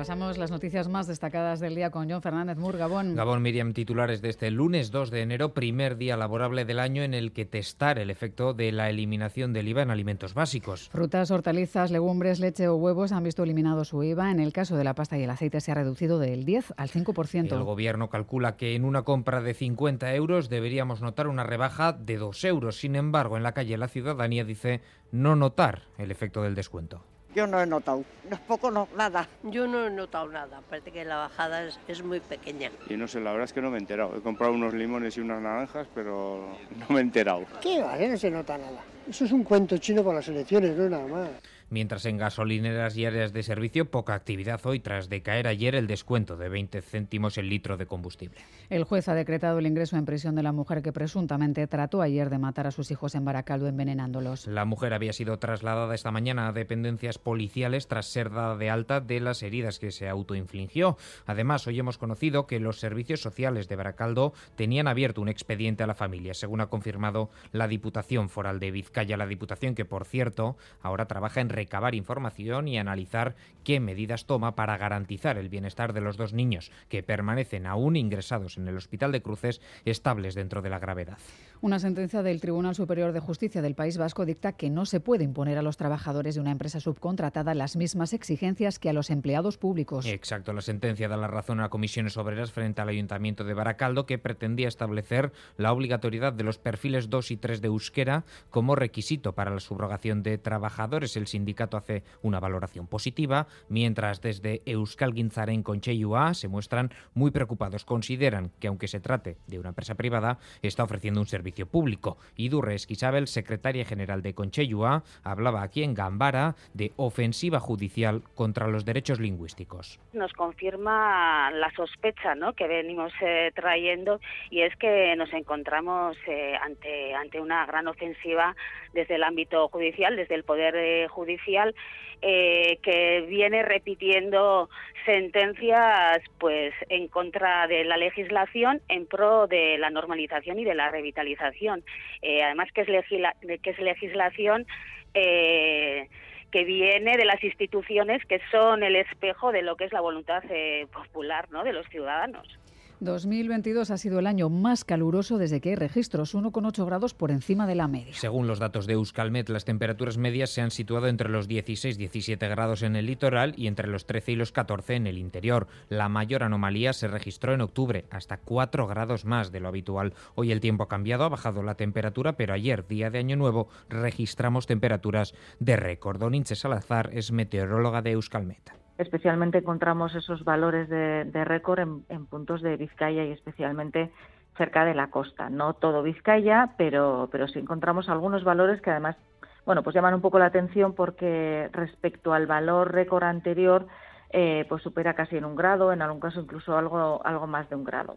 Repasamos las noticias más destacadas del día con John Fernández Mur, Gabón. Gabón Miriam, titulares de este lunes 2 de enero, primer día laborable del año en el que testar el efecto de la eliminación del IVA en alimentos básicos. Frutas, hortalizas, legumbres, leche o huevos han visto eliminado su IVA. En el caso de la pasta y el aceite se ha reducido del 10 al 5%. El gobierno calcula que en una compra de 50 euros deberíamos notar una rebaja de 2 euros. Sin embargo, en la calle la ciudadanía dice no notar el efecto del descuento. Yo no he notado, no es poco, no, nada. Yo no he notado nada, parece que la bajada es, es, muy pequeña. Y no sé, la verdad es que no me he enterado. He comprado unos limones y unas naranjas, pero no me he enterado. ¿Qué vale? No se nota nada. Eso es un cuento chino por las elecciones, no nada más. Mientras en gasolineras y áreas de servicio, poca actividad hoy tras decaer ayer el descuento de 20 céntimos el litro de combustible. El juez ha decretado el ingreso en prisión de la mujer que presuntamente trató ayer de matar a sus hijos en Baracaldo envenenándolos. La mujer había sido trasladada esta mañana a dependencias policiales tras ser dada de alta de las heridas que se autoinfligió. Además, hoy hemos conocido que los servicios sociales de Baracaldo tenían abierto un expediente a la familia, según ha confirmado la Diputación Foral de Vizcaya, la Diputación que, por cierto, ahora trabaja en recabar información y analizar qué medidas toma para garantizar el bienestar de los dos niños que permanecen aún ingresados en el Hospital de Cruces estables dentro de la gravedad. Una sentencia del Tribunal Superior de Justicia del País Vasco dicta que no se puede imponer a los trabajadores de una empresa subcontratada las mismas exigencias que a los empleados públicos. Exacto, la sentencia da la razón a comisiones obreras frente al Ayuntamiento de Baracaldo que pretendía establecer la obligatoriedad de los perfiles 2 y 3 de euskera como requisito para la subrogación de trabajadores. El sindicato hace una valoración positiva, mientras desde Euskal Ginzaren Concheyua se muestran muy preocupados. Consideran que aunque se trate de una empresa privada, está ofreciendo un servicio público. Idurre Esquisabel, secretaria general de Concheyua, hablaba aquí en Gambara de ofensiva judicial contra los derechos lingüísticos. Nos confirma la sospecha ¿no? que venimos eh, trayendo y es que nos encontramos eh, ante, ante una gran ofensiva desde el ámbito judicial, desde el Poder eh, Judicial, eh, que viene repitiendo sentencias pues en contra de la legislación en pro de la normalización y de la revitalización. Eh, además que es, legisla que es legislación eh, que viene de las instituciones que son el espejo de lo que es la voluntad eh, popular ¿no? de los ciudadanos. 2022 ha sido el año más caluroso desde que hay registros, 1,8 grados por encima de la media. Según los datos de Euskalmet, las temperaturas medias se han situado entre los 16 y 17 grados en el litoral y entre los 13 y los 14 en el interior. La mayor anomalía se registró en octubre, hasta 4 grados más de lo habitual. Hoy el tiempo ha cambiado, ha bajado la temperatura, pero ayer, día de Año Nuevo, registramos temperaturas de récord. Doninche Salazar es meteoróloga de Euskalmet especialmente encontramos esos valores de, récord en, en, puntos de Vizcaya y especialmente cerca de la costa. No todo Vizcaya, pero, pero sí encontramos algunos valores que además, bueno, pues llaman un poco la atención porque respecto al valor récord anterior, eh, pues supera casi en un grado, en algún caso incluso algo, algo más de un grado.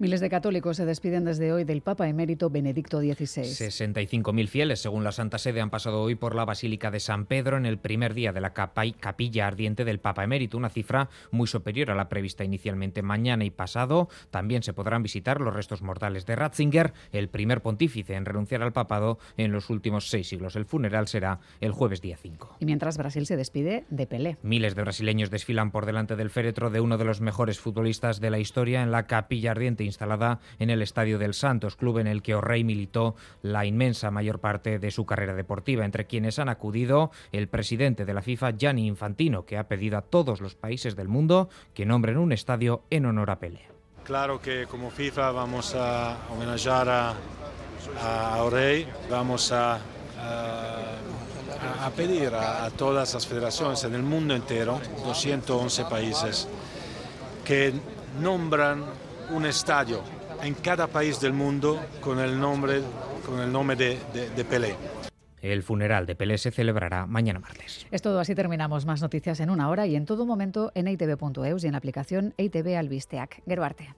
Miles de católicos se despiden desde hoy del Papa emérito Benedicto XVI. 65.000 fieles, según la Santa Sede, han pasado hoy por la Basílica de San Pedro en el primer día de la capilla ardiente del Papa emérito, una cifra muy superior a la prevista inicialmente. Mañana y pasado también se podrán visitar los restos mortales de Ratzinger, el primer pontífice en renunciar al papado en los últimos seis siglos. El funeral será el jueves día 5. Y mientras Brasil se despide de Pelé. Miles de brasileños desfilan por delante del féretro de uno de los mejores futbolistas de la historia en la capilla ardiente instalada en el Estadio del Santos, club en el que O'Reilly militó la inmensa mayor parte de su carrera deportiva, entre quienes han acudido el presidente de la FIFA, Gianni Infantino, que ha pedido a todos los países del mundo que nombren un estadio en honor a Pelé. Claro que como FIFA vamos a homenajear a, a vamos a pedir a, a todas las federaciones en el mundo entero, 211 países, que nombran un estadio en cada país del mundo con el nombre, con el nombre de, de, de, Pelé. El funeral de Pelé se celebrará mañana martes. Es todo, así terminamos. Más noticias en una hora y en todo momento en itv.eus y en la aplicación ITV Albisteac. Gerbarte.